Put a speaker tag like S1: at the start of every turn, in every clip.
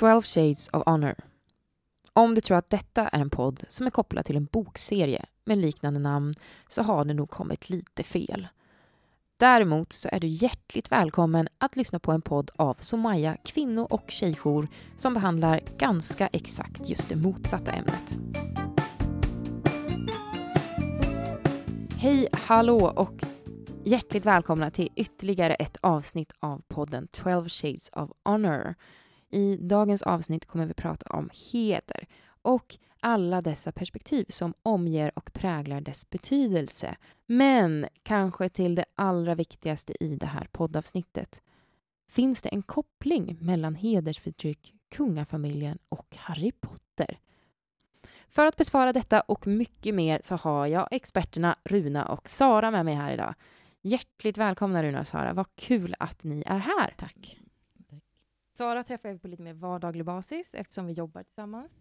S1: 12 Shades of Honor. Om du tror att detta är en podd som är kopplad till en bokserie med liknande namn så har du nog kommit lite fel. Däremot så är du hjärtligt välkommen att lyssna på en podd av Somaya kvinno och tjejjour som behandlar ganska exakt just det motsatta ämnet. Hej, hallå och hjärtligt välkomna till ytterligare ett avsnitt av podden 12 Shades of Honor. I dagens avsnitt kommer vi prata om heder och alla dessa perspektiv som omger och präglar dess betydelse. Men kanske till det allra viktigaste i det här poddavsnittet. Finns det en koppling mellan hedersförtryck, kungafamiljen och Harry Potter? För att besvara detta och mycket mer så har jag experterna Runa och Sara med mig här idag. Hjärtligt välkomna Runa och Sara. Vad kul att ni är här.
S2: Tack.
S1: Sara träffar jag på lite mer vardaglig basis eftersom vi jobbar tillsammans.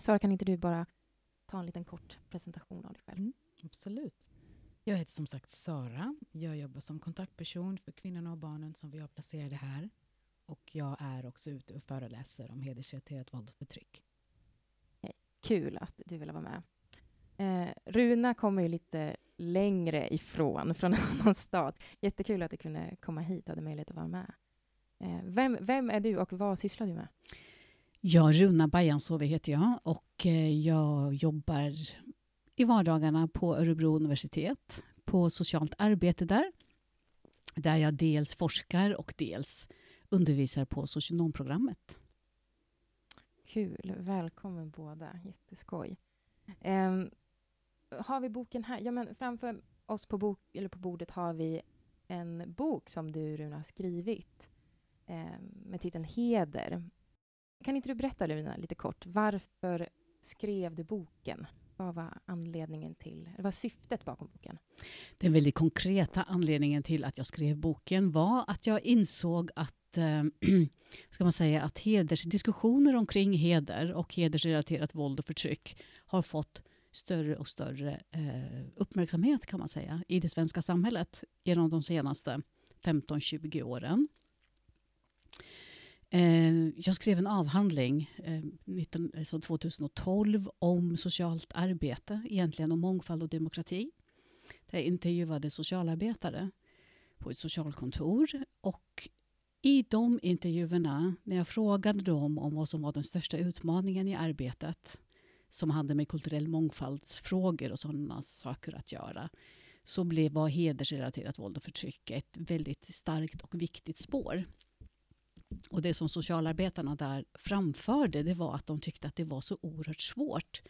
S1: Sara, kan inte du bara ta en liten kort presentation av dig själv? Mm,
S2: absolut. Jag heter som sagt Sara. Jag jobbar som kontaktperson för kvinnorna och barnen som vi har placerade här. Och jag är också ute och föreläser om hedersrelaterat våld och förtryck.
S1: Kul att du ville vara med. Eh, Runa kommer ju lite längre ifrån, från en annan stad. Jättekul att du kunde komma hit och hade möjlighet att vara med. Eh, vem, vem är du och vad sysslar du med?
S2: Ja, Runa Bajansove heter jag och eh, jag jobbar i vardagarna på Örebro universitet på socialt arbete där. Där jag dels forskar och dels undervisar på socionomprogrammet.
S1: Kul. Välkommen båda. Jätteskoj. Um, har vi boken här? Ja, men framför oss på, bok, eller på bordet har vi en bok som du, Runa, har skrivit eh, med titeln Heder. Kan inte du berätta, Luna, lite kort, varför skrev du boken? Vad var anledningen till, vad syftet bakom boken?
S2: Den väldigt konkreta anledningen till att jag skrev boken var att jag insåg att eh, ska man säga att hedersdiskussioner omkring heder och hedersrelaterat våld och förtryck har fått större och större eh, uppmärksamhet kan man säga i det svenska samhället genom de senaste 15-20 åren. Eh, jag skrev en avhandling eh, 19, alltså 2012 om socialt arbete, egentligen om mångfald och demokrati. Där jag intervjuade socialarbetare på ett socialkontor. Och i de intervjuerna, när jag frågade dem om vad som var den största utmaningen i arbetet som hade med kulturell mångfaldsfrågor och sådana saker att göra så blev, var hedersrelaterat våld och förtryck ett väldigt starkt och viktigt spår. Och det som socialarbetarna där framförde det var att de tyckte att det var så oerhört svårt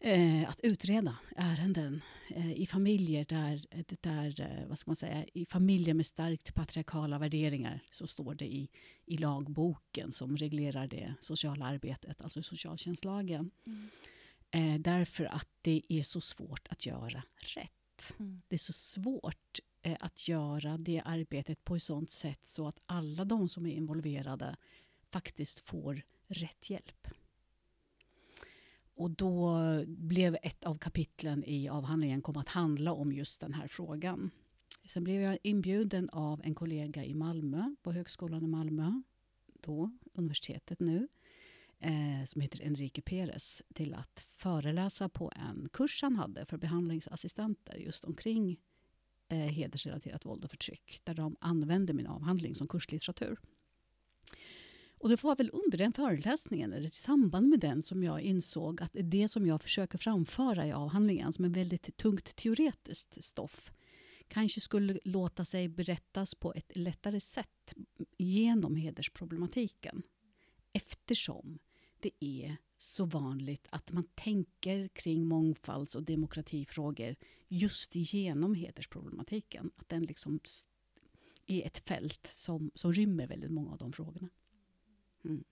S2: eh, att utreda ärenden eh, i familjer där, där eh, vad ska man säga, i familjer med starkt patriarkala värderingar så står det i, i lagboken som reglerar det sociala arbetet, alltså socialtjänstlagen. Mm. Eh, därför att det är så svårt att göra rätt. Mm. Det är så svårt Eh, att göra det arbetet på ett sånt sätt så att alla de som är involverade faktiskt får rätt hjälp. Och då blev ett av kapitlen i avhandlingen kom att handla om just den här frågan. Sen blev jag inbjuden av en kollega i Malmö, på Högskolan i Malmö, då universitetet nu, eh, som heter Enrique Perez, till att föreläsa på en kurs han hade för behandlingsassistenter just omkring eh, hedersrelaterat våld och förtryck, där de använde min avhandling som kurslitteratur. Och det var väl under den föreläsningen, eller i samband med den, som jag insåg att det som jag försöker framföra i avhandlingen, som är väldigt tungt teoretiskt stoff, kanske skulle låta sig berättas på ett lättare sätt genom hedersproblematiken. Eftersom det är så vanligt att man tänker kring mångfalds och demokratifrågor just genom hedersproblematiken. Att den liksom är ett fält som, som rymmer väldigt många av de frågorna.
S1: Mm.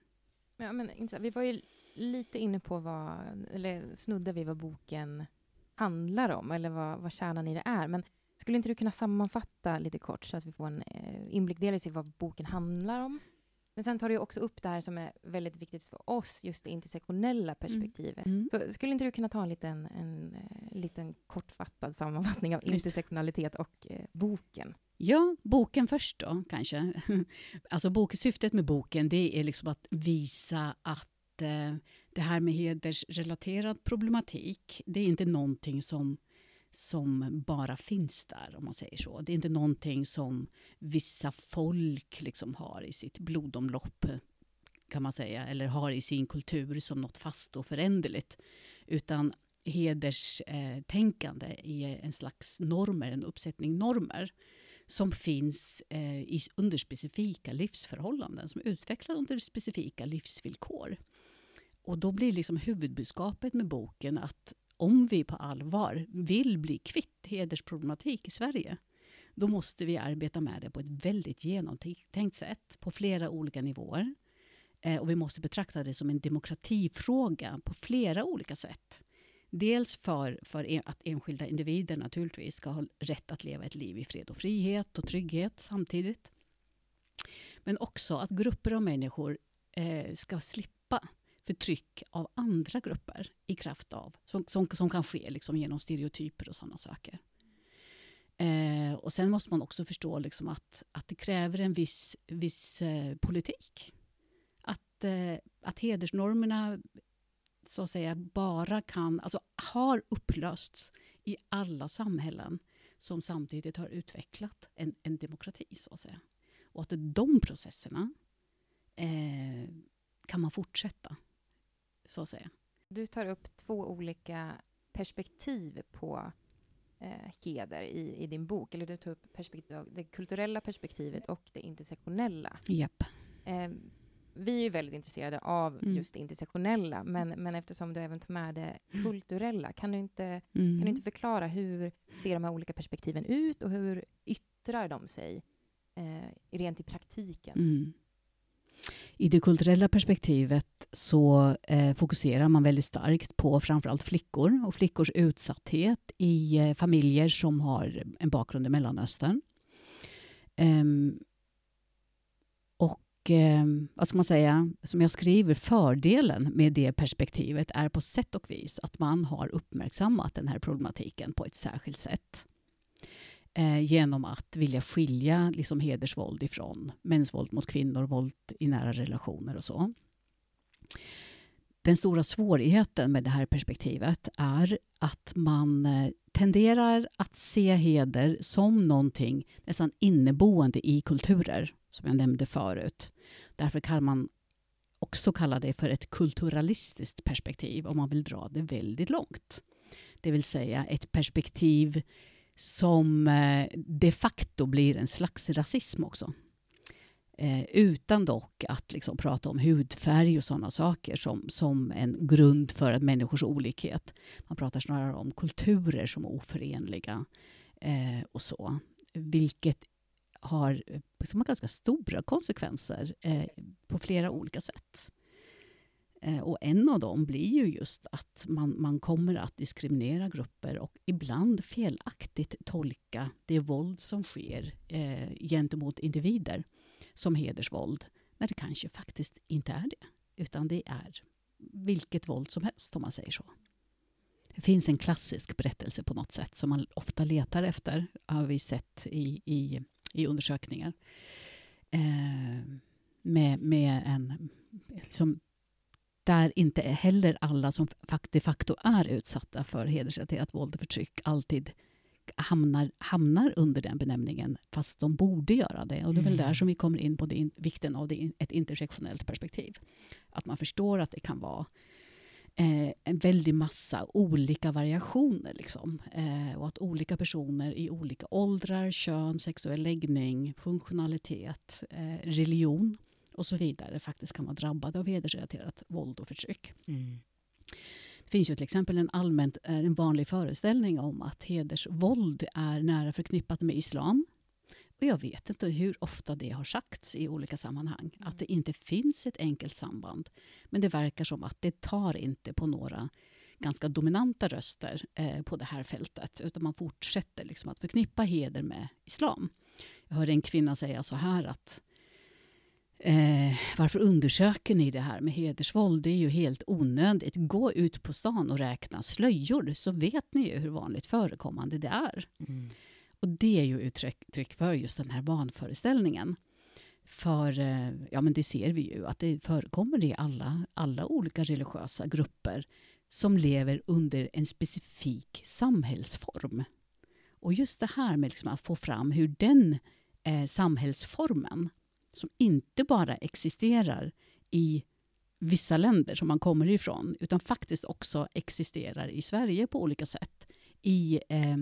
S1: Ja, men, vi var ju lite inne på vad, eller snuddade vi vad boken handlar om, eller vad, vad kärnan i det är. Men skulle inte du kunna sammanfatta lite kort, så att vi får en eh, inblick dels i vad boken handlar om, men sen tar du också upp det här som är väldigt viktigt för oss, just det intersektionella mm. perspektivet. Mm. Så skulle inte du kunna ta en liten, en, en, eh, liten kortfattad sammanfattning av intersektionalitet och eh, boken?
S2: Ja, boken först då kanske. Alltså boksyftet med boken det är liksom att visa att eh, det här med hedersrelaterad problematik, det är inte någonting som, som bara finns där, om man säger så. Det är inte någonting som vissa folk liksom har i sitt blodomlopp, kan man säga, eller har i sin kultur som något fast och föränderligt. Utan hederstänkande är en slags normer, en uppsättning normer som finns eh, i, under specifika livsförhållanden, som utvecklas under specifika livsvillkor. Och då blir liksom huvudbudskapet med boken att om vi på allvar vill bli kvitt hedersproblematik i Sverige, då måste vi arbeta med det på ett väldigt genomtänkt sätt på flera olika nivåer. Eh, och vi måste betrakta det som en demokratifråga på flera olika sätt. Dels för, för att enskilda individer naturligtvis ska ha rätt att leva ett liv i fred och frihet och trygghet samtidigt. Men också att grupper av människor eh, ska slippa förtryck av andra grupper i kraft av, som, som, som kan ske liksom genom stereotyper och sådana saker. Eh, och sen måste man också förstå liksom att, att det kräver en viss, viss eh, politik. Att, eh, att hedersnormerna så att säga bara kan, alltså har upplösts i alla samhällen som samtidigt har utvecklat en, en demokrati. så att säga. Och att de processerna eh, kan man fortsätta, så att säga.
S1: Du tar upp två olika perspektiv på eh, heder i, i din bok. Eller du tar upp perspektiv, det kulturella perspektivet och det intersektionella.
S2: Yep.
S1: Eh, vi är ju väldigt intresserade av mm. just det intersektionella, men, men eftersom du även tar med det kulturella, kan du, inte, mm. kan du mm. inte förklara hur ser de här olika perspektiven ut och hur yttrar de sig eh, rent i praktiken?
S2: Mm. I det kulturella perspektivet så eh, fokuserar man väldigt starkt på framförallt flickor och flickors utsatthet i eh, familjer som har en bakgrund i Mellanöstern. Um, och eh, vad ska man säga, som jag skriver, fördelen med det perspektivet är på sätt och vis att man har uppmärksammat den här problematiken på ett särskilt sätt. Eh, genom att vilja skilja liksom, hedersvåld ifrån mäns våld mot kvinnor, våld i nära relationer och så. Den stora svårigheten med det här perspektivet är att man eh, tenderar att se heder som någonting nästan inneboende i kulturer som jag nämnde förut. Därför kan man också kalla det för ett kulturalistiskt perspektiv om man vill dra det väldigt långt. Det vill säga ett perspektiv som eh, de facto blir en slags rasism också. Eh, utan dock att liksom prata om hudfärg och sådana saker som, som en grund för människors olikhet. Man pratar snarare om kulturer som oförenliga eh, och så. Vilket har, liksom, har ganska stora konsekvenser eh, på flera olika sätt. Eh, och en av dem blir ju just att man, man kommer att diskriminera grupper och ibland felaktigt tolka det våld som sker eh, gentemot individer som hedersvåld, när det kanske faktiskt inte är det. Utan det är vilket våld som helst, om man säger så. Det finns en klassisk berättelse på något sätt som man ofta letar efter, har vi sett i, i i undersökningar. Eh, med, med en... Liksom, där inte heller alla som de facto är utsatta för hedersrelaterat våld och förtryck alltid hamnar, hamnar under den benämningen, fast de borde göra det. Och det är väl där mm. som vi kommer in på det, vikten av det, ett intersektionellt perspektiv. Att man förstår att det kan vara eh, en väldig massa olika variationer. Liksom. Eh, och att olika personer i olika åldrar, kön, sexuell läggning, funktionalitet, eh, religion och så vidare faktiskt kan vara drabbade av hedersrelaterat våld och förtryck. Mm. Det finns ju till exempel en, allmänt, eh, en vanlig föreställning om att hedersvåld är nära förknippat med islam. Och jag vet inte hur ofta det har sagts i olika sammanhang, mm. att det inte finns ett enkelt samband. Men det verkar som att det tar inte på några ganska dominanta röster eh, på det här fältet, utan man fortsätter liksom att förknippa heder med islam. Jag hörde en kvinna säga så här att Eh, varför undersöker ni det här med hedersvåld? Det är ju helt onödigt. Gå ut på stan och räkna slöjor så vet ni ju hur vanligt förekommande det är. Mm. Och det är ju uttryck för just den här vanföreställningen. För eh, ja, men det ser vi ju att det förekommer i alla, alla olika religiösa grupper som lever under en specifik samhällsform. Och just det här med liksom att få fram hur den eh, samhällsformen, som inte bara existerar i vissa länder som man kommer ifrån, utan faktiskt också existerar i Sverige på olika sätt. I, eh,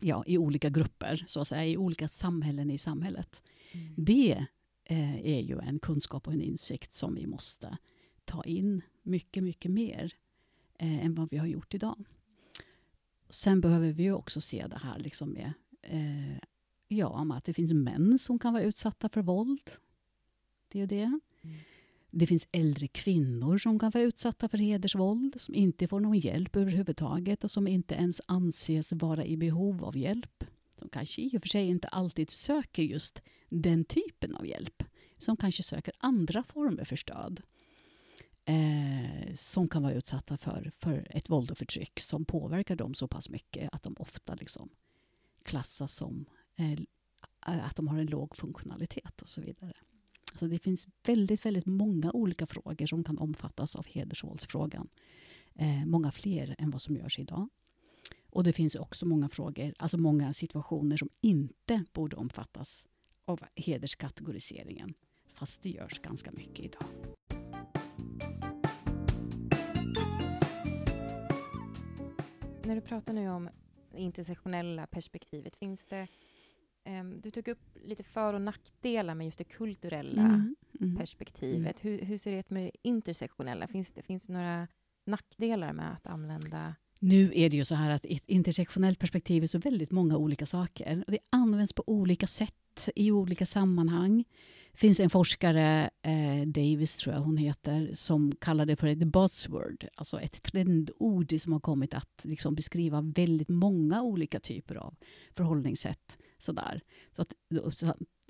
S2: ja, i olika grupper, så att säga, i olika samhällen i samhället. Mm. Det eh, är ju en kunskap och en insikt som vi måste ta in mycket, mycket mer eh, än vad vi har gjort idag. Sen behöver vi också se det här liksom med, eh, ja, med att det finns män som kan vara utsatta för våld. Det är det. Mm. Det finns äldre kvinnor som kan vara utsatta för hedersvåld, som inte får någon hjälp överhuvudtaget och som inte ens anses vara i behov av hjälp. De kanske i och för sig inte alltid söker just den typen av hjälp. Som kanske söker andra former för stöd. Eh, som kan vara utsatta för, för ett våld och förtryck som påverkar dem så pass mycket att de ofta liksom klassas som Eh, att de har en låg funktionalitet och så vidare. Så det finns väldigt, väldigt många olika frågor som kan omfattas av hedersvåldsfrågan. Eh, många fler än vad som görs idag. Och det finns också många frågor, alltså många situationer som inte borde omfattas av hederskategoriseringen. Fast det görs ganska mycket idag.
S1: När du pratar nu om det intersektionella perspektivet, finns det du tog upp lite för och nackdelar med just det kulturella mm, mm, perspektivet. Hur, hur, ser det ut med det intersektionella? Finns det, finns det några nackdelar med att använda
S2: nu är det ju så här att ett intersektionellt perspektiv är så väldigt många olika saker. Och det används på olika sätt i olika sammanhang. Det finns en forskare, eh, Davis tror jag hon heter, som kallar det för ett buzzword, alltså ett trendord som har kommit att liksom beskriva väldigt många olika typer av förhållningssätt. Sådär. Så att,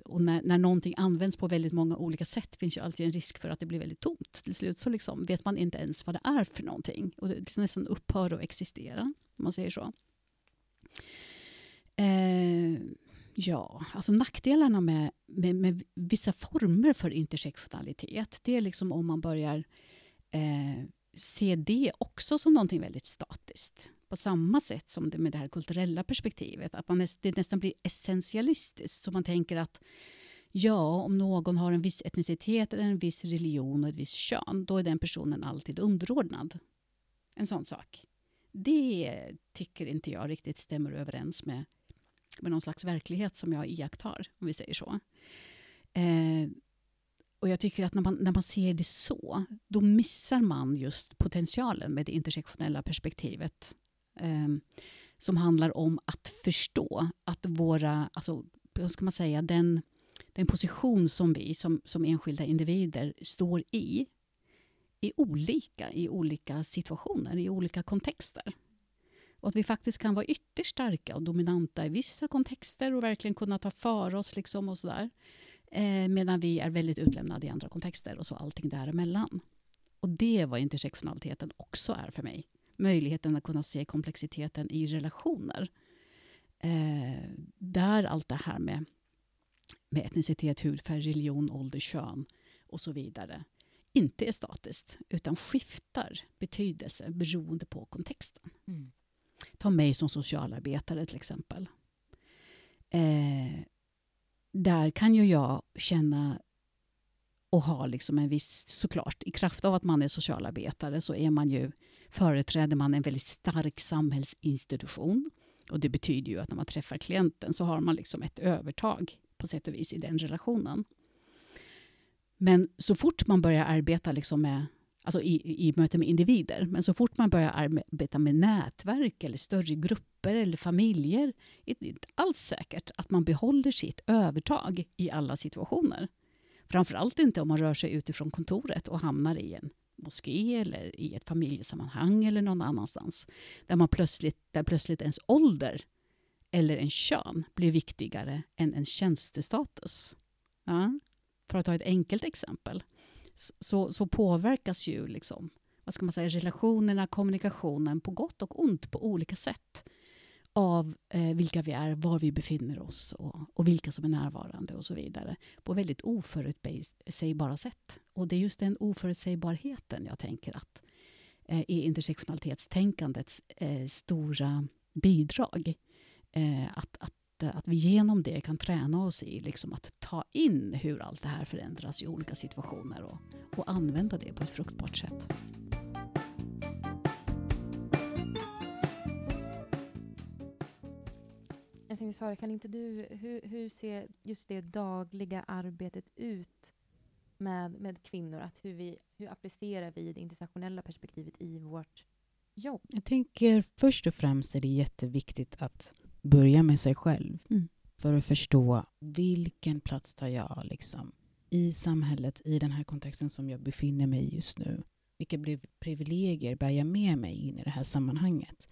S2: och när, när någonting används på väldigt många olika sätt finns ju alltid en risk för att det blir väldigt tomt. Till slut så liksom vet man inte ens vad det är för någonting. Och det nästan upphör att existera, om man säger så. Eh, ja, alltså nackdelarna med, med, med, vissa former för intersektionalitet, det är liksom om man börjar eh, se det också som någonting väldigt statiskt. På samma sätt som det med det här kulturella perspektivet. Att man näst, det nästan blir essentialistiskt. Så man tänker att ja, om någon har en viss etnicitet, eller en viss religion och ett visst kön, då är den personen alltid underordnad. En sån sak. Det tycker inte jag riktigt stämmer överens med, med någon slags verklighet som jag iakttar, om vi säger så. Eh, och jag tycker att när man, när man ser det så, då missar man just potentialen med det intersektionella perspektivet. Eh, som handlar om att förstå att våra, alltså, vad ska man säga, den, den position som vi som, som enskilda individer står i, är olika i olika situationer, i olika kontexter. Och att vi faktiskt kan vara ytterst starka och dominanta i vissa kontexter och verkligen kunna ta för oss. Liksom och sådär. Eh, medan vi är väldigt utlämnade i andra kontexter och så allting däremellan. Och det är vad intersektionaliteten också är för mig. Möjligheten att kunna se komplexiteten i relationer. Eh, där allt det här med, med etnicitet, hudfärg, religion, ålder, kön och så vidare inte är statiskt, utan skiftar betydelse beroende på kontexten. Mm. Ta mig som socialarbetare till exempel. Eh, där kan ju jag känna och ha liksom en viss, såklart, i kraft av att man är socialarbetare så är man ju, företräder man en väldigt stark samhällsinstitution. Och det betyder ju att när man träffar klienten så har man liksom ett övertag på sätt och vis i den relationen. Men så fort man börjar arbeta liksom med, alltså i, i möte med individer, men så fort man börjar arbeta med nätverk eller större grupper eller familjer är det inte alls säkert att man behåller sitt övertag i alla situationer. Framförallt inte om man rör sig utifrån kontoret och hamnar i en moské eller i ett familjesammanhang eller någon annanstans. Där, man plötsligt, där plötsligt ens ålder eller en kön blir viktigare än en tjänstestatus. Ja för att ta ett enkelt exempel, så, så påverkas ju liksom, vad ska man säga, relationerna, kommunikationen på gott och ont på olika sätt av eh, vilka vi är, var vi befinner oss och, och, vilka som är närvarande och så vidare. På väldigt oförutsägbara sätt. Och det är just den oförutsägbarheten jag tänker att eh, är intersektionalitetstänkandets eh, stora bidrag. Eh, att, att, eh, att vi genom det kan träna oss i liksom att ta in hur allt det här förändras i olika situationer och, och använda det på ett fruktbart sätt.
S1: Svara, kan inte du, hur, hur ser just det dagliga arbetet ut med, med kvinnor? Att hur, vi, hur applicerar vi det intersektionella perspektivet i vårt jobb?
S3: Jag tänker först och främst är det jätteviktigt att börja med sig själv. Mm. För att förstå vilken plats tar jag liksom, i samhället, i den här kontexten som jag befinner mig i just nu. Vilka privilegier bär jag med mig in i det här sammanhanget?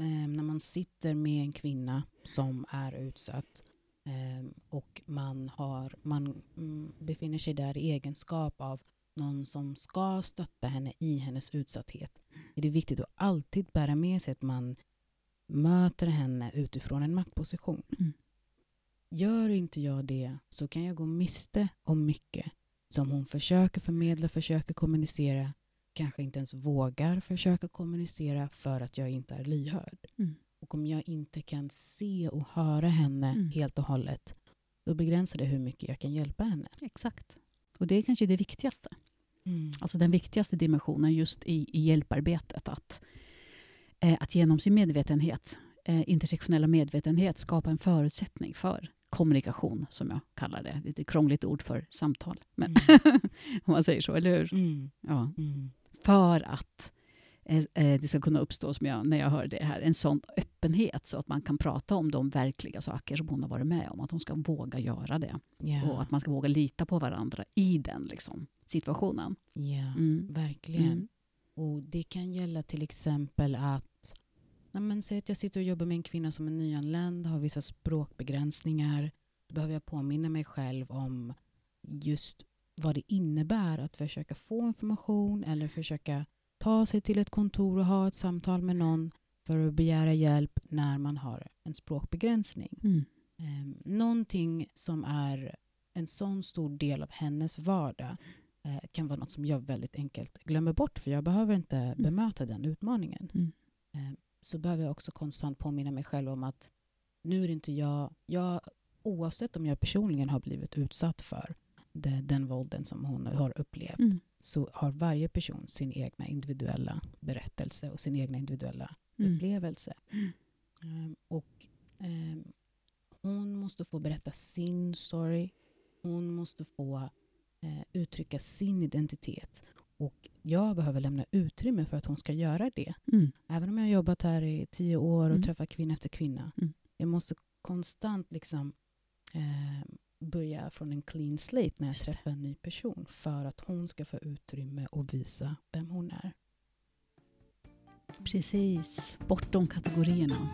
S3: Eh, när man sitter med en kvinna som är utsatt eh, och man, har, man mm, befinner sig där i egenskap av någon som ska stötta henne i hennes utsatthet är det viktigt att alltid bära med sig att man möter henne utifrån en maktposition. Mm. Gör inte jag det så kan jag gå miste om mycket som hon försöker förmedla, försöker kommunicera kanske inte ens vågar försöka kommunicera för att jag inte är lyhörd. Mm. Och om jag inte kan se och höra henne mm. helt och hållet, då begränsar det hur mycket jag kan hjälpa henne.
S2: Exakt. Och det är kanske det viktigaste. Mm. Alltså den viktigaste dimensionen just i, i hjälparbetet. Att, eh, att genom sin medvetenhet, eh, intersektionella medvetenhet, skapa en förutsättning för kommunikation, som jag kallar det. Ett krångligt ord för samtal, men mm. om man säger så, eller hur? Mm. Ja. För att eh, eh, det ska kunna uppstå, som jag, när jag hör det här, en sån öppenhet så att man kan prata om de verkliga saker som hon har varit med om. Att hon ska våga göra det. Yeah. Och att man ska våga lita på varandra i den liksom, situationen.
S3: Ja, mm. verkligen. Mm. Och Det kan gälla till exempel att Nej, men säg att jag sitter och jobbar med en kvinna som är nyanländ, har vissa språkbegränsningar. Då behöver jag påminna mig själv om just vad det innebär att försöka få information eller försöka ta sig till ett kontor och ha ett samtal med någon för att begära hjälp när man har en språkbegränsning. Mm. Eh, någonting som är en sån stor del av hennes vardag eh, kan vara något som jag väldigt enkelt glömmer bort för jag behöver inte mm. bemöta den utmaningen. Mm. Eh, så behöver jag också konstant påminna mig själv om att nu är det inte jag, jag oavsett om jag personligen har blivit utsatt för det, den vålden som hon har upplevt mm. så har varje person sin egna individuella berättelse och sin egna individuella mm. upplevelse. Um, och um, hon måste få berätta sin story. Hon måste få uh, uttrycka sin identitet. Och jag behöver lämna utrymme för att hon ska göra det. Mm. Även om jag har jobbat här i tio år och mm. träffat kvinna efter kvinna. Mm. Jag måste konstant liksom, eh, börja från en clean slate när jag träffar en ny person för att hon ska få utrymme och visa vem hon är.
S2: Precis, bortom kategorierna.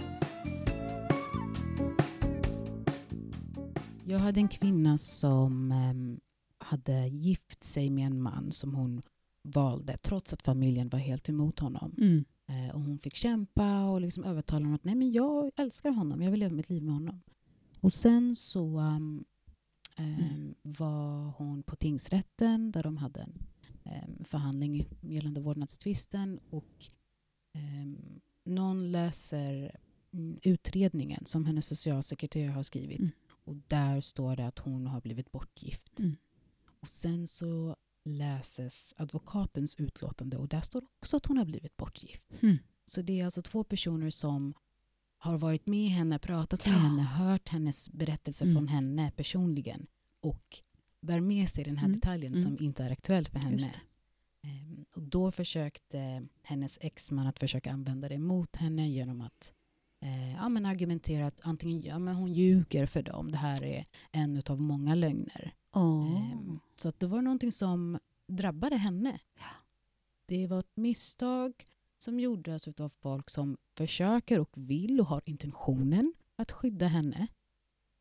S3: Jag hade en kvinna som um, hade gift sig med en man som hon valde trots att familjen var helt emot honom. Mm. Uh, och hon fick kämpa och liksom övertala honom att Nej, men jag älskar honom, jag vill leva mitt liv med honom. Och sen så um, Mm. Ehm, var hon på tingsrätten där de hade en um, förhandling gällande vårdnadstvisten och um, någon läser mm, utredningen som hennes socialsekreterare har skrivit mm. och där står det att hon har blivit bortgift. Mm. Och sen så läses advokatens utlåtande och där står också att hon har blivit bortgift. Mm. Så det är alltså två personer som har varit med henne, pratat med ja. henne, hört hennes berättelse mm. från henne personligen och bär med sig den här mm. detaljen mm. som inte är aktuell för henne. Um, och då försökte hennes exman att försöka använda det mot henne genom att eh, ja, men argumentera att antingen ja, men hon ljuger för dem, det här är en av många lögner. Oh. Um, så att det var någonting som drabbade henne. Ja. Det var ett misstag som gjordes av folk som försöker och vill och har intentionen att skydda henne.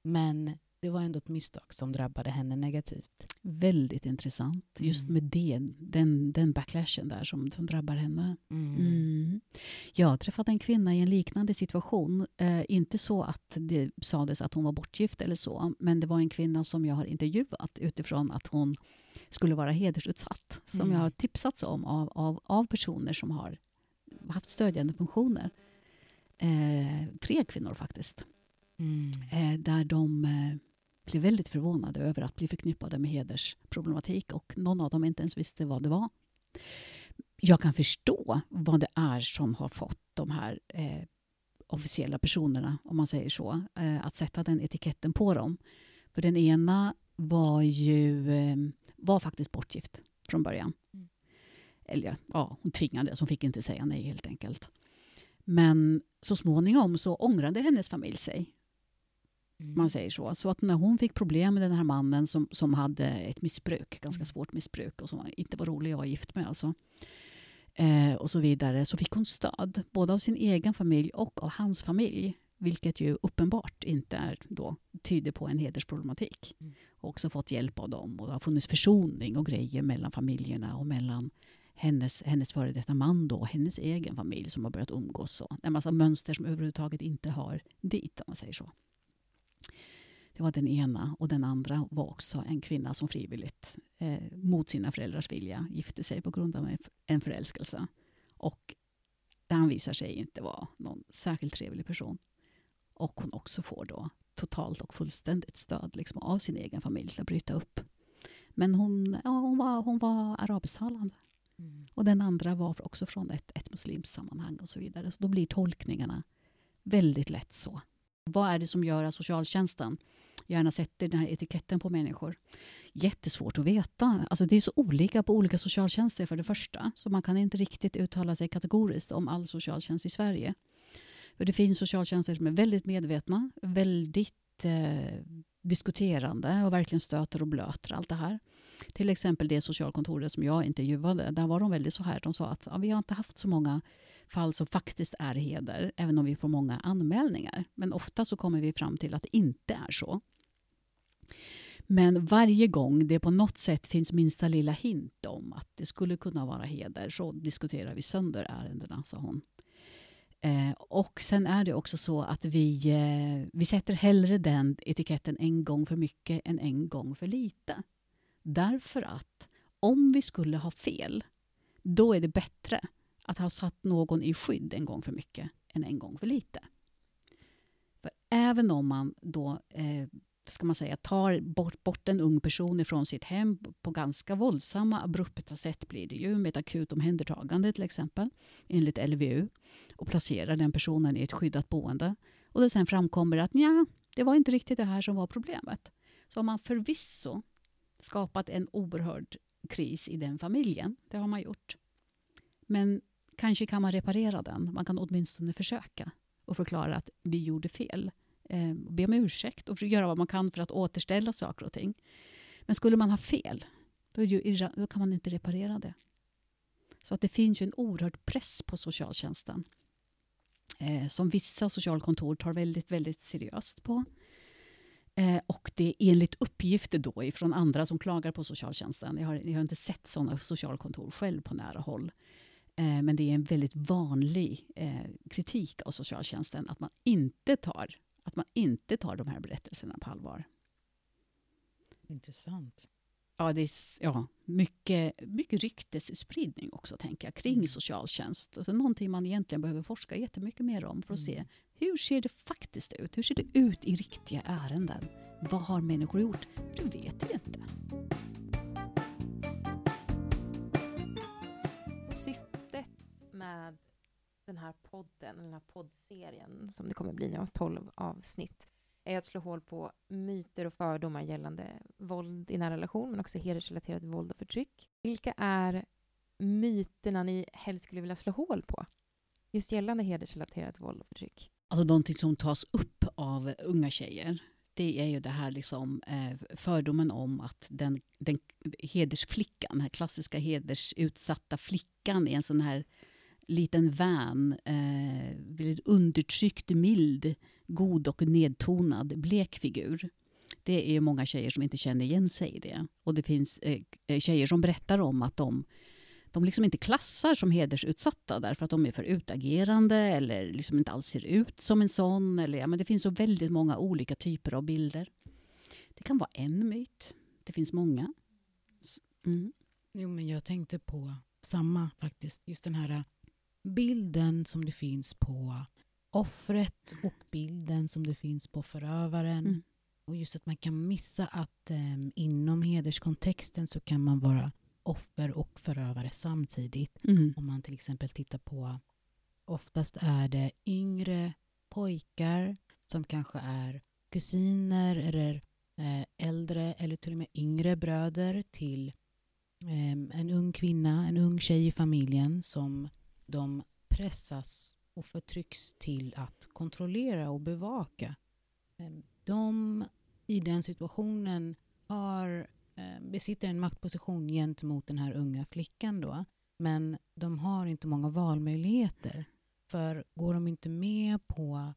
S3: Men det var ändå ett misstag som drabbade henne negativt.
S2: Väldigt intressant. Just
S3: Mm.
S2: med det, den, den backlashen där som, som drabbar henne.
S3: Mm.
S2: Mm. Jag har träffat en kvinna i en liknande situation. Eh, inte så att det sades att hon var bortgift eller så, men det var en kvinna som jag har intervjuat utifrån att hon skulle vara hedersutsatt. Som
S3: Mm.
S2: jag har tipsats om av, av, av personer som har haft stödjande funktioner. Eh, tre kvinnor faktiskt.
S3: Mm.
S2: Eh, där de eh, blev väldigt förvånade över att bli förknippade med hedersproblematik och någon av dem inte ens visste vad det var. Jag kan förstå vad det är som har fått de här eh, officiella personerna, om man säger så, eh, att sätta den etiketten på dem. För den ena var ju eh, var faktiskt bortgift från början.
S3: Mm.
S2: Eller ja, hon tvingades, hon fick inte säga nej helt enkelt. Men så småningom så ångrade hennes familj sig
S3: Mm.
S2: man säger så. Så att när hon fick problem med den här mannen som, som hade ett missbruk, ganska
S3: Mm.
S2: svårt missbruk och som inte var rolig att vara gift med alltså. Eh, och så vidare, så fick hon stöd både av sin egen familj och av hans familj. Vilket ju uppenbart inte är då, tyder på en hedersproblematik.
S3: Mm.
S2: Och också fått hjälp av dem och det har funnits försoning och grejer mellan familjerna och mellan hennes, hennes före detta man då, hennes egen familj som har börjat umgås. Så. en massa mönster som överhuvudtaget inte hör dit, om man säger så. Det var den ena. Och den andra var också en kvinna som frivilligt, eh, mot sina föräldrars vilja, gifte sig på grund av en, en förälskelse. Och han visar sig inte vara någon särskilt trevlig person. Och hon också får då totalt och fullständigt stöd liksom, av sin egen familj till att bryta upp. Men hon, ja, hon var, hon var arabisktalande. Och den andra var också från ett, ett muslimskt sammanhang och så vidare. Så då blir tolkningarna väldigt lätt så. Vad är det som gör att socialtjänsten gärna sätter den här etiketten på människor? Jättesvårt att veta. Alltså det är så olika på olika socialtjänster för det första. Så man kan inte riktigt uttala sig kategoriskt om all socialtjänst i Sverige. För det finns socialtjänster som är väldigt medvetna, väldigt eh, diskuterande och verkligen stöter och blöter allt det här. Till exempel det socialkontoret som jag intervjuade, där var de väldigt så här. De sa att ja, vi har inte haft så många fall som faktiskt är heder, även om vi får många anmälningar. Men ofta så kommer vi fram till att det inte är så. Men varje gång det på något sätt finns minsta lilla hint om att det skulle kunna vara heder så diskuterar vi sönder ärendena, sa hon. Eh, och sen är det också så att vi, eh, vi sätter hellre den etiketten en gång för mycket än en gång för lite. Därför att om vi skulle ha fel, då är det bättre att ha satt någon i skydd en gång för mycket än en gång för lite. För även om man då eh, ska man säga, tar bort, bort en ung person ifrån sitt hem på ganska våldsamma, abrupta sätt blir det ju med ett akut omhändertagande till exempel enligt LVU och placerar den personen i ett skyddat boende och det sen framkommer att ja, det var inte riktigt det här som var problemet. Så har man förvisso skapat en oerhörd kris i den familjen. Det har man gjort. Men kanske kan man reparera den. Man kan åtminstone försöka och förklara att vi gjorde fel. Eh, be om ursäkt och göra vad man kan för att återställa saker och ting. Men skulle man ha fel, då, är det ju, då kan man inte reparera det. Så att det finns ju en oerhörd press på socialtjänsten eh, som vissa socialkontor tar väldigt, väldigt seriöst på. Eh, och det är enligt uppgifter då ifrån andra som klagar på socialtjänsten. Jag har, jag har inte sett sådana socialkontor själv på nära håll. Eh, men det är en väldigt vanlig eh, kritik av socialtjänsten att man inte tar att man inte tar de här berättelserna på allvar.
S3: Intressant.
S2: Ja, det är ja, mycket, mycket ryktesspridning också tänker jag, kring
S3: Mm.
S2: socialtjänst. Alltså någonting man egentligen behöver forska jättemycket mer om för att se
S3: Mm
S2: hur ser det faktiskt ut? Hur ser det ut i riktiga ärenden? Vad har människor gjort? Det vet vi inte.
S1: Syftet med den här podden, den här poddserien som det kommer bli nu, 12 avsnitt, är att slå hål på myter och fördomar gällande våld i nära relation, men också hedersrelaterat våld och förtryck. Vilka är myterna ni helst skulle vilja slå hål på? Just gällande hedersrelaterat våld och förtryck.
S2: Alltså någonting som tas upp av unga tjejer det är ju det här liksom, eh, fördomen om att den, den hedersflickan, den här klassiska hedersutsatta flickan är en sån här liten vän, eh, väldigt undertryckt, mild, god och nedtonad blek figur. det är många tjejer som inte känner igen sig i det. Och det finns eh, eh tjejer som berättar om att de, de liksom inte klassar som hedersutsatta därför att de är för utagerande eller liksom inte alls ser ut som en sån. Eller, ja, men det finns så väldigt många olika typer av bilder. Det kan vara en myt. Det finns många.
S3: Mm. Jo, men jag tänkte på samma faktiskt. Just den här bilden som det finns på offret och bilden som det finns på förövaren. Mm. Och just att man kan missa att um, inom hederskontexten så kan man vara offer och förövare samtidigt. Mm. Om man till exempel tittar på, oftast är det yngre pojkar som kanske är kusiner eller eh, äldre eller till och med yngre bröder till eh, en ung kvinna, en ung tjej i familjen som de pressas och förtrycks till att kontrollera och bevaka. Ehm, de i den situationen har, besitter en maktposition gentemot den här unga flickan då. Men de har inte många valmöjligheter. För går de inte med på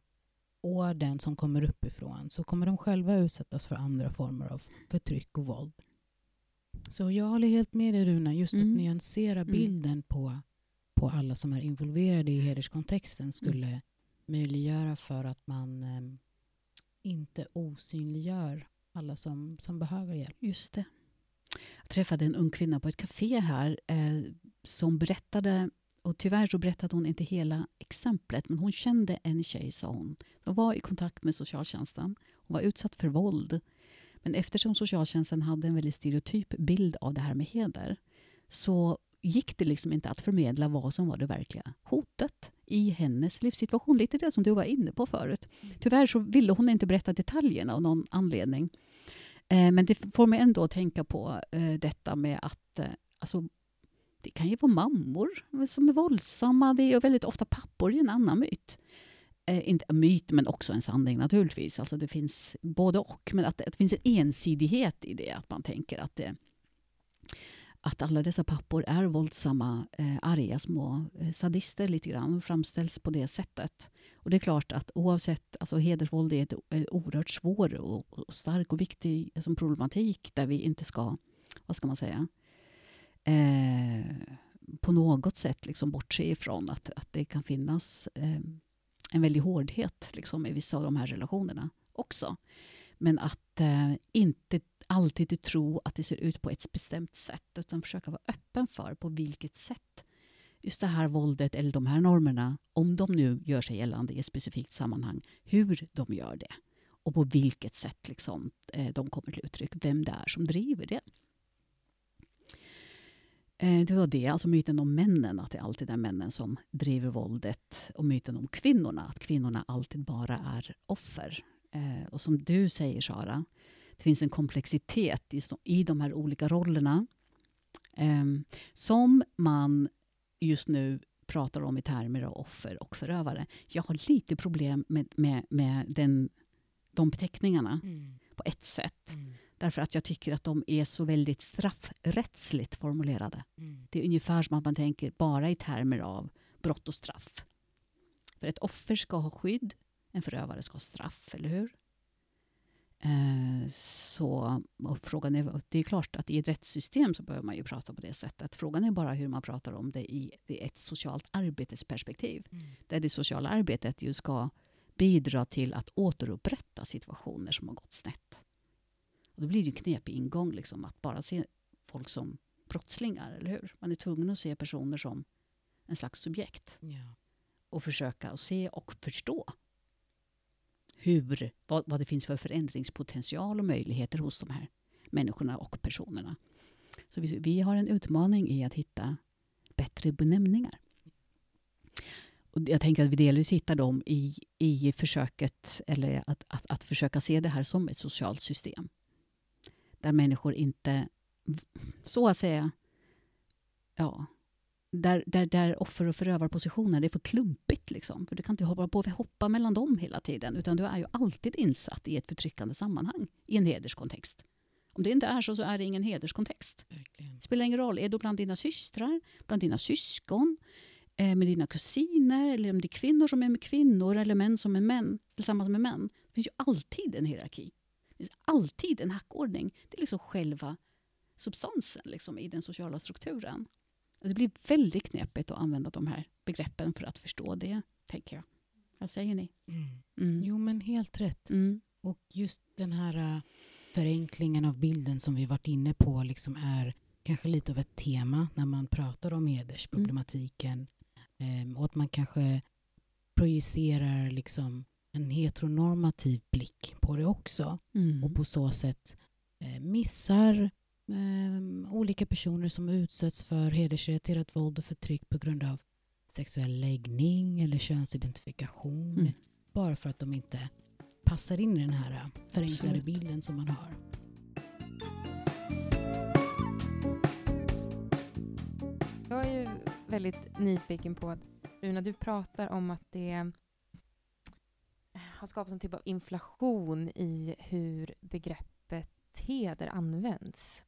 S3: orden som kommer uppifrån så kommer de själva utsättas för andra former av förtryck och våld. Så jag håller helt med dig Runa, just mm. att nyansera mm. bilden mm. på på alla som är involverade i hederskontexten mm. skulle mm. möjliggöra för att man eh, inte osynliggör alla som, som behöver hjälp.
S2: Just det. Jag träffade en ung kvinna på ett café här eh, som berättade och tyvärr så berättade hon inte hela exemplet, men hon kände en tjej, sa hon. Hon var i kontakt med socialtjänsten. Hon var utsatt för våld. Men eftersom socialtjänsten hade en väldigt stereotyp bild av det här med heder så gick det liksom inte att förmedla vad som var det verkliga hotet i hennes livssituation. Lite det som du var inne på förut. Mm. Tyvärr så ville hon inte berätta detaljerna av någon anledning. Eh, men det får mig ändå att tänka på eh, detta med att eh, alltså, det kan ju vara mammor som är våldsamma. Det är väldigt ofta pappor i en annan myt. Eh, inte en myt, men också en sanning naturligtvis. Alltså det finns både och. Men att, att det finns en ensidighet i det. Att man tänker att det, att alla dessa pappor är våldsamma, eh, arga små eh, sadister lite grann, framställs på det sättet. Och det är klart att oavsett, alltså hedersvåld är en eh, oerhört svår och, och, stark och viktig alltså, problematik där vi inte ska, vad ska man säga, eh, på något sätt liksom bortse ifrån att, att det kan finnas eh, en väldig hårdhet liksom, i vissa av de här relationerna också. Men att eh, inte alltid tro att det ser ut på ett bestämt sätt utan försöka vara öppen för på vilket sätt just det här våldet eller de här normerna, om de nu gör sig gällande i ett specifikt sammanhang, hur de gör det och på vilket sätt liksom, eh, de kommer till uttryck, vem det är som driver det. Eh, det var det, alltså myten om männen, att det alltid är männen som driver våldet. Och myten om kvinnorna, att kvinnorna alltid bara är offer. Eh, och som du säger, Sara, det finns en komplexitet i, i de här olika rollerna eh, som man just nu pratar om i termer av offer och förövare. Jag har lite problem med, med, med den, de beteckningarna mm. på ett sätt. Mm. Därför att jag tycker att de är så väldigt straffrättsligt formulerade. Mm. Det är ungefär som att man tänker bara i termer av brott och straff. För ett offer ska ha skydd, en förövare ska ha straff, eller hur? Eh, så frågan är, det är klart att i ett rättssystem så behöver man ju prata på det sättet. Frågan är bara hur man pratar om det i, i ett socialt arbetesperspektiv. Mm. Där det sociala arbetet ju ska bidra till att återupprätta situationer som har gått snett. Och då blir det en knepig ingång liksom, att bara se folk som brottslingar, eller hur? Man är tvungen att se personer som en slags subjekt. Ja. Och försöka att se och förstå hur, vad, vad det finns för förändringspotential och möjligheter hos de här människorna och personerna. Så vi, vi har en utmaning i att hitta bättre benämningar. Och jag tänker att vi delvis hittar dem i, i försöket, eller att, att, att försöka se det här som ett socialt system. Där människor inte, så att säga, ja, där, där, där offer och förövarpositioner är för klumpigt. Liksom. För du kan inte hoppa, på, hoppa mellan dem hela tiden. Utan du är ju alltid insatt i ett förtryckande sammanhang i en hederskontext. Om det inte är så, så är det ingen hederskontext. Det spelar ingen roll. Är du bland dina systrar, bland dina syskon, eh, med dina kusiner, eller om det är kvinnor som är med kvinnor, eller män som är män, tillsammans med män. Det finns ju alltid en hierarki. Det finns alltid en hackordning. Det är liksom själva substansen liksom, i den sociala strukturen. Och det blir väldigt knepigt att använda de här begreppen för att förstå det, tänker jag. Vad säger ni?
S3: Mm. Jo, men helt rätt.
S2: Mm.
S3: Och just den här äh, förenklingen av bilden som vi varit inne på liksom är kanske lite av ett tema när man pratar om hedersproblematiken. Ehm, och att man kanske projicerar liksom en heteronormativ blick på det också.
S2: Mm.
S3: Och på så sätt eh, missar eh, olika personer som utsätts för hedersrelaterat våld och förtryck på grund av sexuell läggning eller könsidentifikation.
S2: Mm.
S3: Bara för att de inte passar in i den här eh, förenklade
S2: Absolut.
S3: bilden som man har.
S1: Jag är ju väldigt nyfiken på att Runa, du pratar om att det har skapats en typ av inflation i hur begreppet heder används.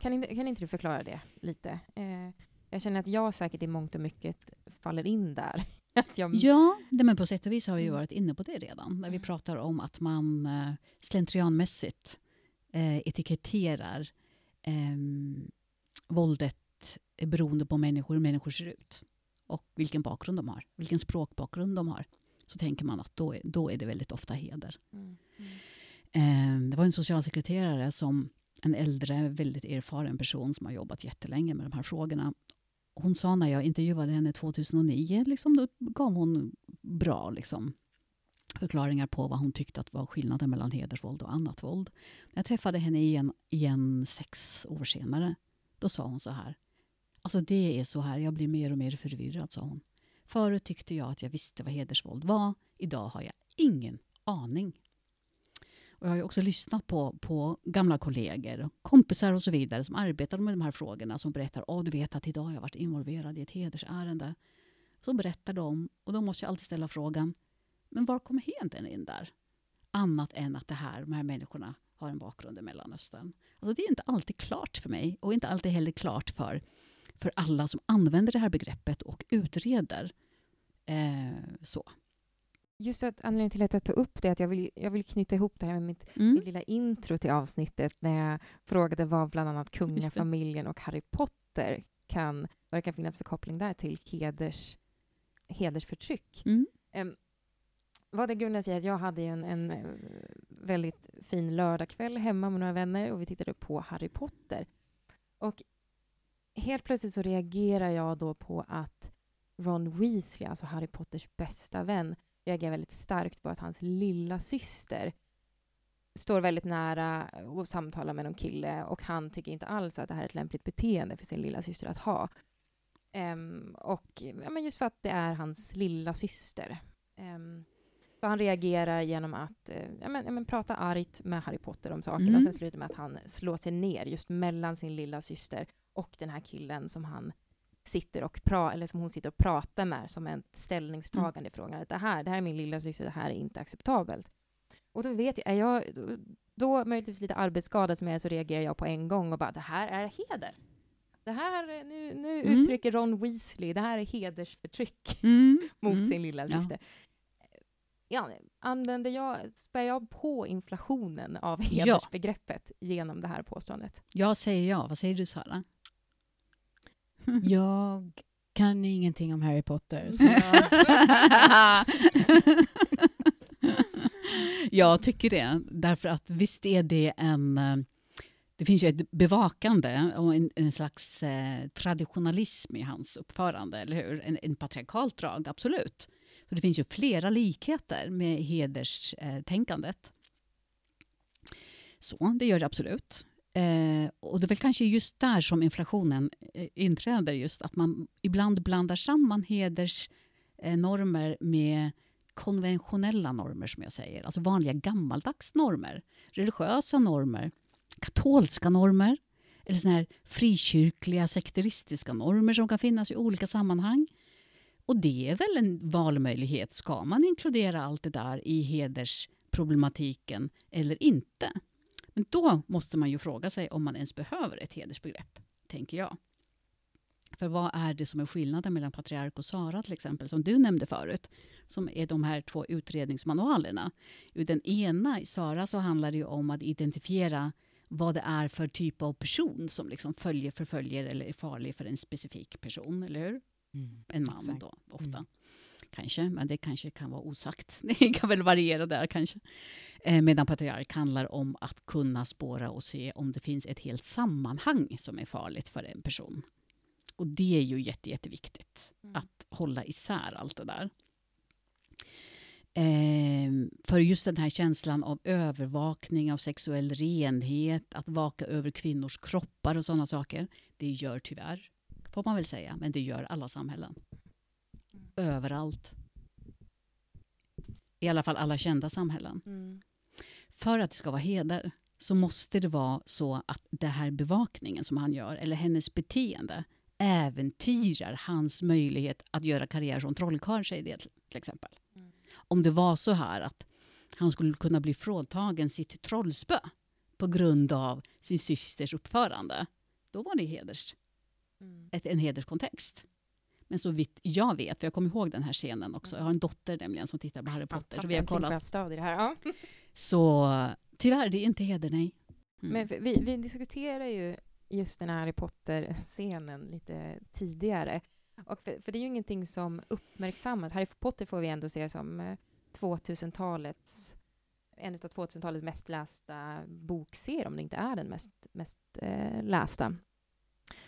S1: Kan inte, kan inte du förklara det lite? Eh, jag känner att jag säkert i mångt och mycket faller in där. Att jag,
S2: Ja, nej, men på sätt och vis har vi ju
S1: Mm.
S2: varit inne på det redan. När vi
S1: Mm.
S2: pratar om att man eh, slentrianmässigt eh, etiketterar eh, våldet beroende på människor, hur människor ser ut och vilken bakgrund de har, vilken språkbakgrund de har. Så tänker man att då är, då är det väldigt ofta heder.
S1: Mm, mm,
S2: Eh, det var en socialsekreterare som en äldre, väldigt erfaren person som har jobbat jättelänge med de här frågorna. Hon sa när jag intervjuade henne 2009, liksom, då gav hon bra liksom, förklaringar på vad hon tyckte att var skillnaden mellan hedersvåld och annat våld. När jag träffade henne igen, igen sex år senare, då sa hon så här. Alltså det är så här, jag blir mer och mer förvirrad, sa hon. Förut tyckte jag att jag visste vad hedersvåld var. Idag har jag ingen aning. Och jag har ju också lyssnat på, på gamla kollegor, och kompisar och så vidare som arbetar med de här frågorna som berättar att du vet att idag har jag varit involverad i ett hedersärende. Så berättar de och då måste jag alltid ställa frågan men var kommer hedern in där? Annat än att det här, de här människorna har en bakgrund i Mellanöstern. Alltså det är inte alltid klart för mig och inte alltid heller klart för, för alla som använder det här begreppet och utreder. Eh, så.
S1: Just att anledningen till att jag tog upp det är att jag vill, jag vill knyta ihop det här med mitt,
S2: Mm.
S1: mitt lilla intro till avsnittet när jag frågade vad bland annat kungafamiljen och Harry Potter kan, vad det kan finnas för koppling där till heders, hedersförtryck.
S2: Mm.
S1: Um, vad det grundar sig i att jag hade en, en eh, väldigt fin lördagkväll hemma med några vänner och vi tittade på Harry Potter. Och helt plötsligt så reagerar jag då på att Ron Weasley, alltså Harry Potters bästa vän, reagerar väldigt starkt på att hans lilla syster står väldigt nära och samtalar med någon kille och han tycker inte alls att det här är ett lämpligt beteende för sin lilla syster att ha. Ehm, och ja, men just för att det är hans lilla syster. Ehm, så han reagerar genom att eh, ja, men, ja, men, prata argt med Harry Potter om saker
S2: Mm.
S1: och sen slutar med att han slår sig ner just mellan sin lilla syster och den här killen som han sitter och pra eller som hon sitter och pratar med som ett ställningstagande i frågan. Att det, här, det här är min lilla syster, det här är inte acceptabelt. Och då vet jag, är jag då, då möjligtvis lite arbetsskadad som jag är så reagerar jag på en gång och bara det här är heder. Det här, nu, nu
S2: Mm.
S1: uttrycker Ron Weasley, det här är hedersförtryck
S2: Mm.
S1: mot
S2: Mm.
S1: sin lilla
S2: Ja.
S1: syster. Ja, använder jag, spär jag på inflationen av hedersbegreppet genom det här påståendet?
S2: Jag säger ja. Vad säger du, Sara?
S3: Jag kan ingenting om Harry Potter. Så jag,
S2: jag tycker det. Därför att visst är det en... eh, Det finns ju ett bevakande och en, en slags eh, traditionalism i hans uppförande, eller hur? En, en patriarkalt drag, absolut. Så det finns ju flera likheter med hederstänkandet. Så, det gör det absolut. Eh, och det är väl kanske just där som inflationen eh, inträder, just att man ibland blandar samman hedersnormer med konventionella normer, som jag säger. Alltså vanliga gammaldags normer. Religiösa normer, katolska normer eller såna här frikyrkliga, sekteristiska normer som kan finnas i olika sammanhang. Och det är väl en valmöjlighet. Ska man inkludera allt det där i hedersproblematiken eller inte? Men då måste man ju fråga sig om man ens behöver ett hedersbegrepp, tänker jag. För vad är det som är skillnaden mellan patriark och Sara till exempel, som du nämnde förut, som är de här två utredningsmanualerna. I den ena, i Sara, så handlar det ju om att identifiera vad det är för typ av person som liksom följer, förföljer eller är farlig för en specifik person, eller hur?
S3: Mm.
S2: En man
S3: Exakt.
S2: då, ofta.
S3: Mm.
S2: Kanske, men det kanske kan vara osagt. Det kan väl variera där kanske. Eh, medan patriark handlar om att kunna spåra och se om det finns ett helt sammanhang som är farligt för en person. Och det är ju jätte, jätteviktigt
S1: Mm.
S2: att hålla isär allt det där. Eh, för just den här känslan av övervakning av sexuell renhet, att vaka över kvinnors kroppar och sådana saker, det gör tyvärr, får man väl säga, men det gör alla samhällen. Överallt. I alla fall alla kända samhällen.
S1: Mm.
S2: För att det ska vara heder så måste det vara så att den här bevakningen som han gör, eller hennes beteende, äventyrar hans möjlighet att göra karriär som trollkarl, säger det till exempel.
S1: Mm.
S2: Om det var så här att han skulle kunna bli fråntagen sitt trollspö på grund av sin systers uppförande, då var det heders,
S1: Mm.
S2: ett, en hederskontext. Men så vitt jag vet, för jag kommer ihåg den här scenen också, jag har en dotter nämligen som tittar på Harry Potter, så vi har kollat.
S1: jag det här. Ja.
S2: Så tyvärr, det är inte heder, nej. Mm.
S1: Men vi, vi diskuterar ju just den här Harry Potter-scenen lite tidigare. Och för, för det är ju ingenting som uppmärksammas. Harry Potter får vi ändå se som eh, 2000-talets en av 2000-talets mest lästa bokserier, om det inte är den mest, mest eh, lästa.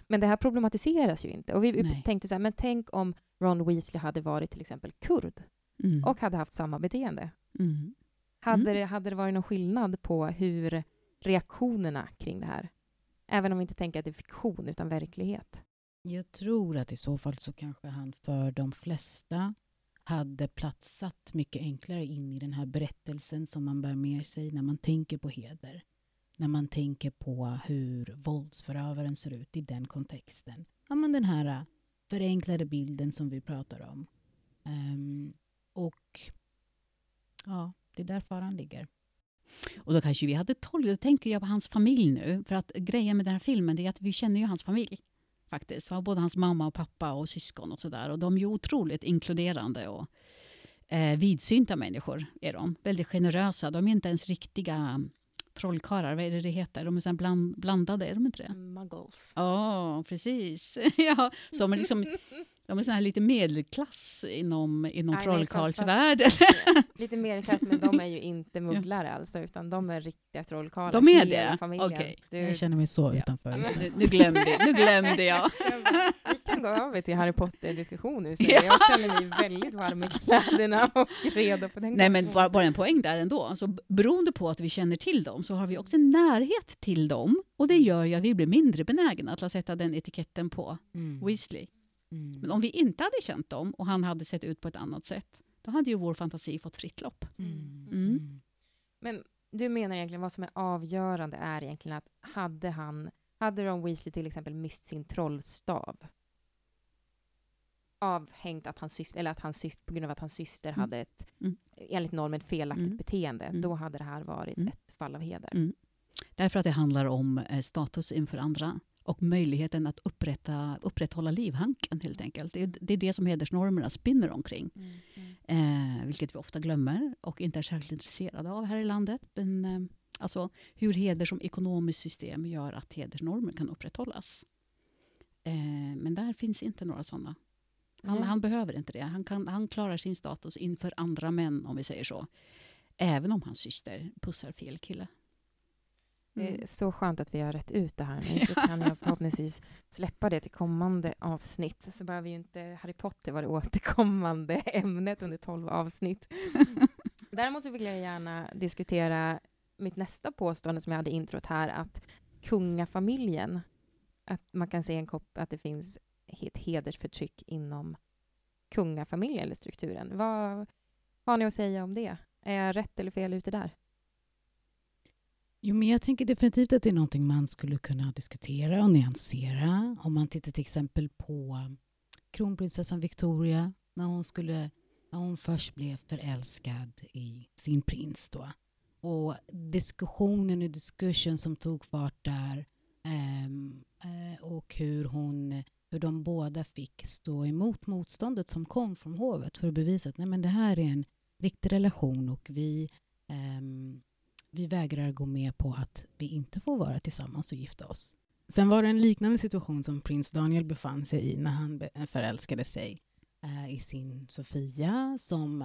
S1: Men det här problematiseras ju inte. Och vi,
S2: Nej.
S1: tänkte så här, men tänk om Ron Weasley hade varit till exempel kurd
S2: Mm.
S1: och hade haft samma beteende.
S2: Mm.
S1: Hade,
S2: Mm.
S1: det, hade det varit någon skillnad på hur reaktionerna kring det här? Även om vi inte tänker att det är fiktion, utan verklighet.
S3: Jag tror att i så fall så kanske han för de flesta hade platsat mycket enklare in i den här berättelsen som man bär med sig när man tänker på heder. När man tänker på hur våldsförövaren ser ut i den kontexten. Ja, men den här äh, förenklade bilden som vi pratar om. Um, och ja, det är där faran ligger.
S2: Och då kanske vi hade tolv, då tänker jag på hans familj nu. För att grejen med den här filmen är att vi känner ju hans familj. Faktiskt. Både hans mamma och pappa och syskon och sådär. Och de är ju otroligt inkluderande och eh, vidsynta människor. är de. Väldigt generösa. De är inte ens riktiga trollkarlar, vad är det det heter? De är så här bland, blandade, är de inte det?
S1: Muggles.
S2: Ja, precis. ja, som är liksom, de är så här lite medelklass inom, inom trollkarlsvärlden.
S1: Lite mer klass, men de är ju inte mugglare alltså, utan de är riktiga trollkarlar.
S2: De är det? Okej.
S1: Du,
S3: Jag känner mig så
S2: Ja.
S3: utanför nu.
S2: nu, nu, glömde, nu glömde jag.
S1: gå över till Harry Potter-diskussion nu. Så
S2: Ja.
S1: Jag känner mig väldigt varm i kläderna och redo på den
S2: Nej, men bara, bara en poäng där ändå. Så b- beroende på att vi känner till dem så har vi också en närhet till dem. Och det gör ju att vi blir mindre benägna att sätta den etiketten på
S3: Mm.
S2: Weasley.
S3: Mm.
S2: Men om vi inte hade känt dem och han hade sett ut på ett annat sätt, då hade ju vår fantasi fått fritt lopp.
S3: Mm.
S2: Mm.
S1: Men du menar egentligen vad som är avgörande är egentligen att hade han, hade Ron Weasley till exempel mist sin trollstav avhängt att hans syster, eller att hans syster, på grund av att hans syster
S2: Mm.
S1: hade ett,
S2: Mm.
S1: enligt normen, felaktigt
S2: Mm.
S1: beteende,
S2: Mm.
S1: då hade det här varit
S2: Mm.
S1: ett fall av heder.
S2: Därför att det handlar om eh, status inför andra och möjligheten att upprätta, upprätthålla livhanken helt enkelt. Det är, det är det som hedersnormerna spinner omkring. Eh, vilket vi ofta glömmer och inte är särskilt intresserade av här i landet. Men, eh, alltså hur heder som ekonomiskt system gör att hedersnormer kan upprätthållas. Eh, men där finns inte några sådana. Han, han behöver inte det. Han, kan, han klarar sin status inför andra män, om vi säger så. Även om hans syster pussar fel kille.
S1: Det är så skönt att vi har rätt ut det här nu, så kan jag förhoppningsvis släppa det till kommande avsnitt. Så behöver ju inte Harry Potter vara det återkommande ämnet under tolv avsnitt. Däremot så vill jag gärna diskutera mitt nästa påstående som jag hade i introt här, att kungafamiljen, att man kan se en kopp, att det finns ett hedersförtryck inom kungafamiljen eller strukturen. Vad har ni att säga om det? Är jag rätt eller fel ute där?
S3: Jo, men jag tänker definitivt att det är någonting man skulle kunna diskutera och nyansera. Om man tittar till exempel på kronprinsessan Victoria när hon, skulle, när hon först blev förälskad i sin prins. Då. Och diskussionen och diskursen som tog fart där ehm, eh, och hur hon hur de båda fick stå emot motståndet som kom från hovet för att bevisa att nej, men det här är en riktig relation och vi, ehm, vi vägrar gå med på att vi inte får vara tillsammans och gifta oss. Sen var det en liknande situation som prins Daniel befann sig i när han förälskade sig eh, i sin Sofia som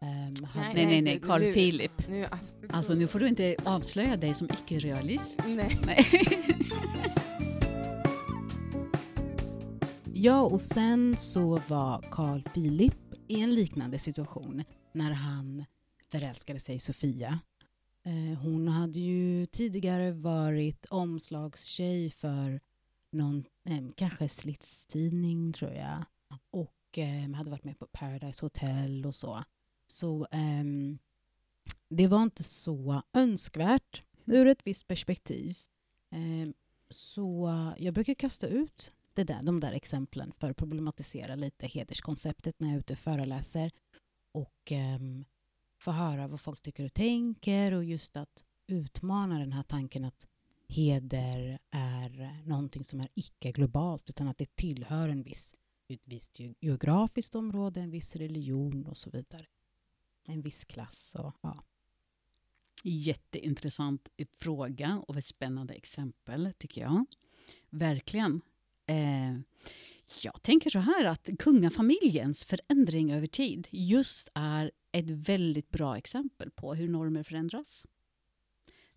S2: Um, hade... Nej, nej, nej, Carl Philip. Nu, alltså, alltså, nu får du inte avslöja dig som icke-realist. Nej. nej.
S3: ja, och sen så var Carl Philip i en liknande situation när han förälskade sig i Sofia. Eh, hon hade ju tidigare varit omslagstjej för någon, eh, kanske slitstidning tror jag. Och eh, hade varit med på Paradise Hotel och så. Så um, det var inte så önskvärt ur ett visst perspektiv. Um, så jag brukar kasta ut det där, de där exemplen för att problematisera lite hederskonceptet när jag är ute och föreläser och um, få höra vad folk tycker och tänker och just att utmana den här tanken att heder är någonting som är icke-globalt utan att det tillhör en viss, ett visst geografiskt område, en viss religion och så vidare en viss klass. Och, ja.
S2: Jätteintressant fråga och ett spännande exempel, tycker jag. Verkligen. Eh, jag tänker så här att kungafamiljens förändring över tid just är ett väldigt bra exempel på hur normer förändras.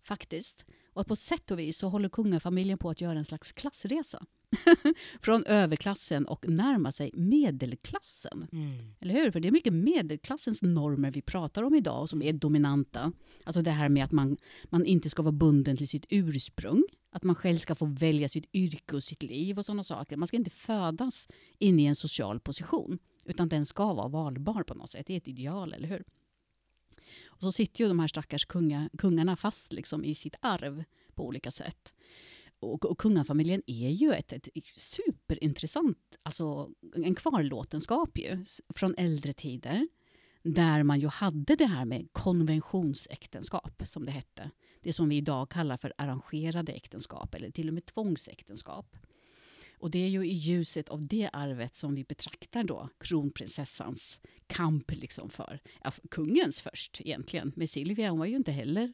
S2: Faktiskt. Och på sätt och vis så håller kungafamiljen på att göra en slags klassresa. från överklassen och närma sig medelklassen. Mm. Eller hur? För det är mycket medelklassens normer vi pratar om idag och som är dominanta. Alltså det här med att man, man inte ska vara bunden till sitt ursprung. Att man själv ska få välja sitt yrke och sitt liv och sådana saker. Man ska inte födas in i en social position. Utan den ska vara valbar på något sätt. Det är ett ideal, eller hur? Och så sitter ju de här stackars kunga, kungarna fast liksom i sitt arv på olika sätt och, och kungafamiljen är ju ett, ett superintressant, alltså en kvarlåtenskap ju, från äldre tider. Där man ju hade det här med konventionsäktenskap, som det hette. Det som vi idag kallar för arrangerade äktenskap, eller till och med tvångsäktenskap. Och det är ju i ljuset av det arvet som vi betraktar då kronprinsessans kamp liksom för, ja, kungens först egentligen. Med Silvia, hon var ju inte heller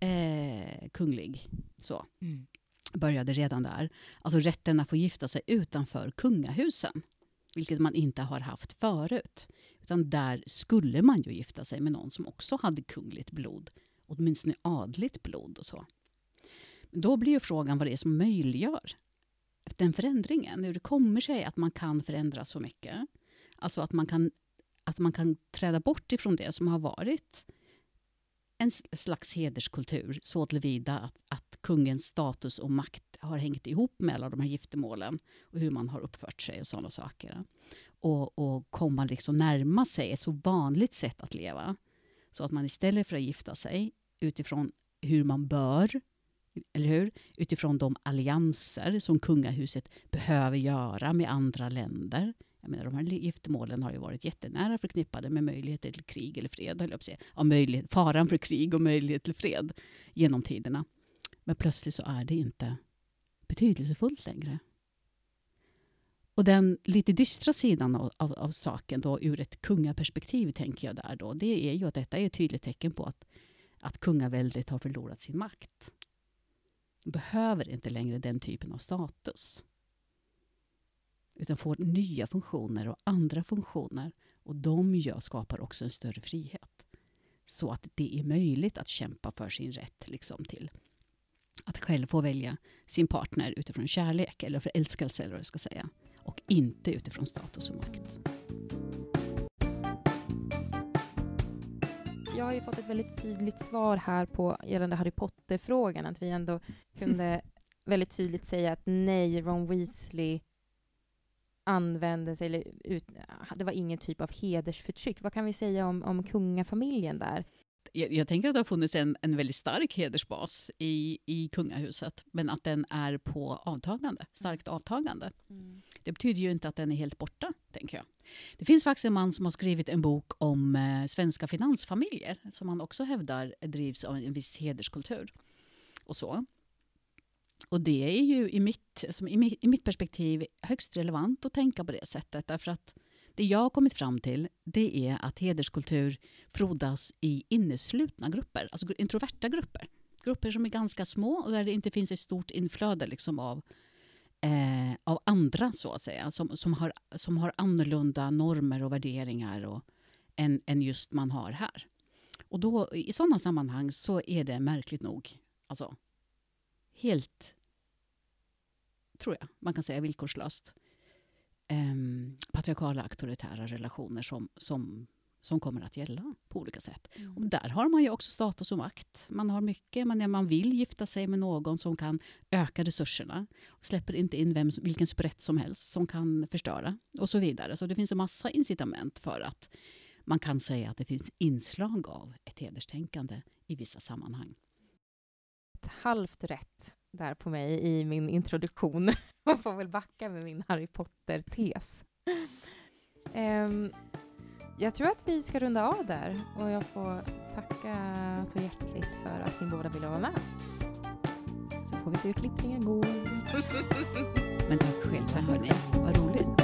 S2: eh, kunglig. Så. Mm började redan där. Alltså rätten att få gifta sig utanför kungahusen, vilket man inte har haft förut. Utan där skulle man ju gifta sig med någon som också hade kungligt blod, åtminstone adligt blod och så. Då blir ju frågan vad det är som möjliggör den förändringen. Hur det kommer sig att man kan förändra så mycket. Alltså att man kan, att man kan träda bort ifrån det som har varit en slags hederskultur så tillvida att, att kungens status och makt har hängt ihop med alla de här giftermålen och hur man har uppfört sig och sådana saker. Och, och komma liksom närma sig ett så vanligt sätt att leva. Så att man istället för att gifta sig utifrån hur man bör, eller hur? Utifrån de allianser som kungahuset behöver göra med andra länder jag menar, de här giftermålen har ju varit jättenära förknippade med möjligheter till krig eller fred, höll jag på att säga. Ja, möjlighet, faran för krig och möjlighet till fred genom tiderna. Men plötsligt så är det inte betydelsefullt längre. Och den lite dystra sidan av, av, av, saken då, ur ett kungaperspektiv, tänker jag där då, det är ju att detta är ett tydligt tecken på att, att kungaväldet har förlorat sin makt. behöver inte längre den typen av status utan får nya funktioner och andra funktioner. Och de gör, skapar också en större frihet. Så att det är möjligt att kämpa för sin rätt liksom, till att själv få välja sin partner utifrån kärlek eller förälskelse eller vad jag ska säga. Och inte utifrån status och makt.
S1: Jag har ju fått ett väldigt tydligt svar här på gällande Harry Potter-frågan, att vi ändå kunde väldigt tydligt säga att nej, Ron Weasley använde sig, eller ut, det var ingen typ av hedersförtryck. Vad kan vi säga om, om kungafamiljen där?
S2: Jag, jag, tänker att det har funnits en, en väldigt stark hedersbas i, i kungahuset, men att den är på avtagande, starkt avtagande. Mm. Det betyder ju inte att den är helt borta, tänker jag. Det finns faktiskt en man som har skrivit en bok om eh, svenska finansfamiljer, som han också hävdar drivs av en viss hederskultur. Och så. Och det är ju i mitt, som i, mitt, i mitt perspektiv högst relevant att tänka på det sättet. Därför att det jag har kommit fram till det är att hederskultur frodas i inneslutna grupper, alltså introverta grupper. Grupper som är ganska små och där det inte finns ett stort inflöde liksom av, eh, av andra, så att säga, som, som, har, som har annorlunda normer och värderingar och, än, än just man har här. Och då, i sådana sammanhang så är det märkligt nog alltså, helt, tror jag, man kan säga villkorslöst, eh, patriarkala auktoritära relationer som, som, som kommer att gälla på olika sätt. Mm. Och där har man ju också status och makt. Man har mycket, man, man vill gifta sig med någon som kan öka resurserna. Och släpper inte in vem, vilken sprätt som helst som kan förstöra och så vidare. Så det finns en massa incitament för att man kan säga att det finns inslag av ett hederstänkande i vissa sammanhang.
S1: Halvt rätt där på mig i min introduktion. Jag får väl backa med min Harry Potter-tes. Um, jag tror att vi ska runda av där och jag får tacka så hjärtligt för att ni båda ville vara med. Så får vi se hur klippningen går.
S2: Men tack själva hörni, vad roligt.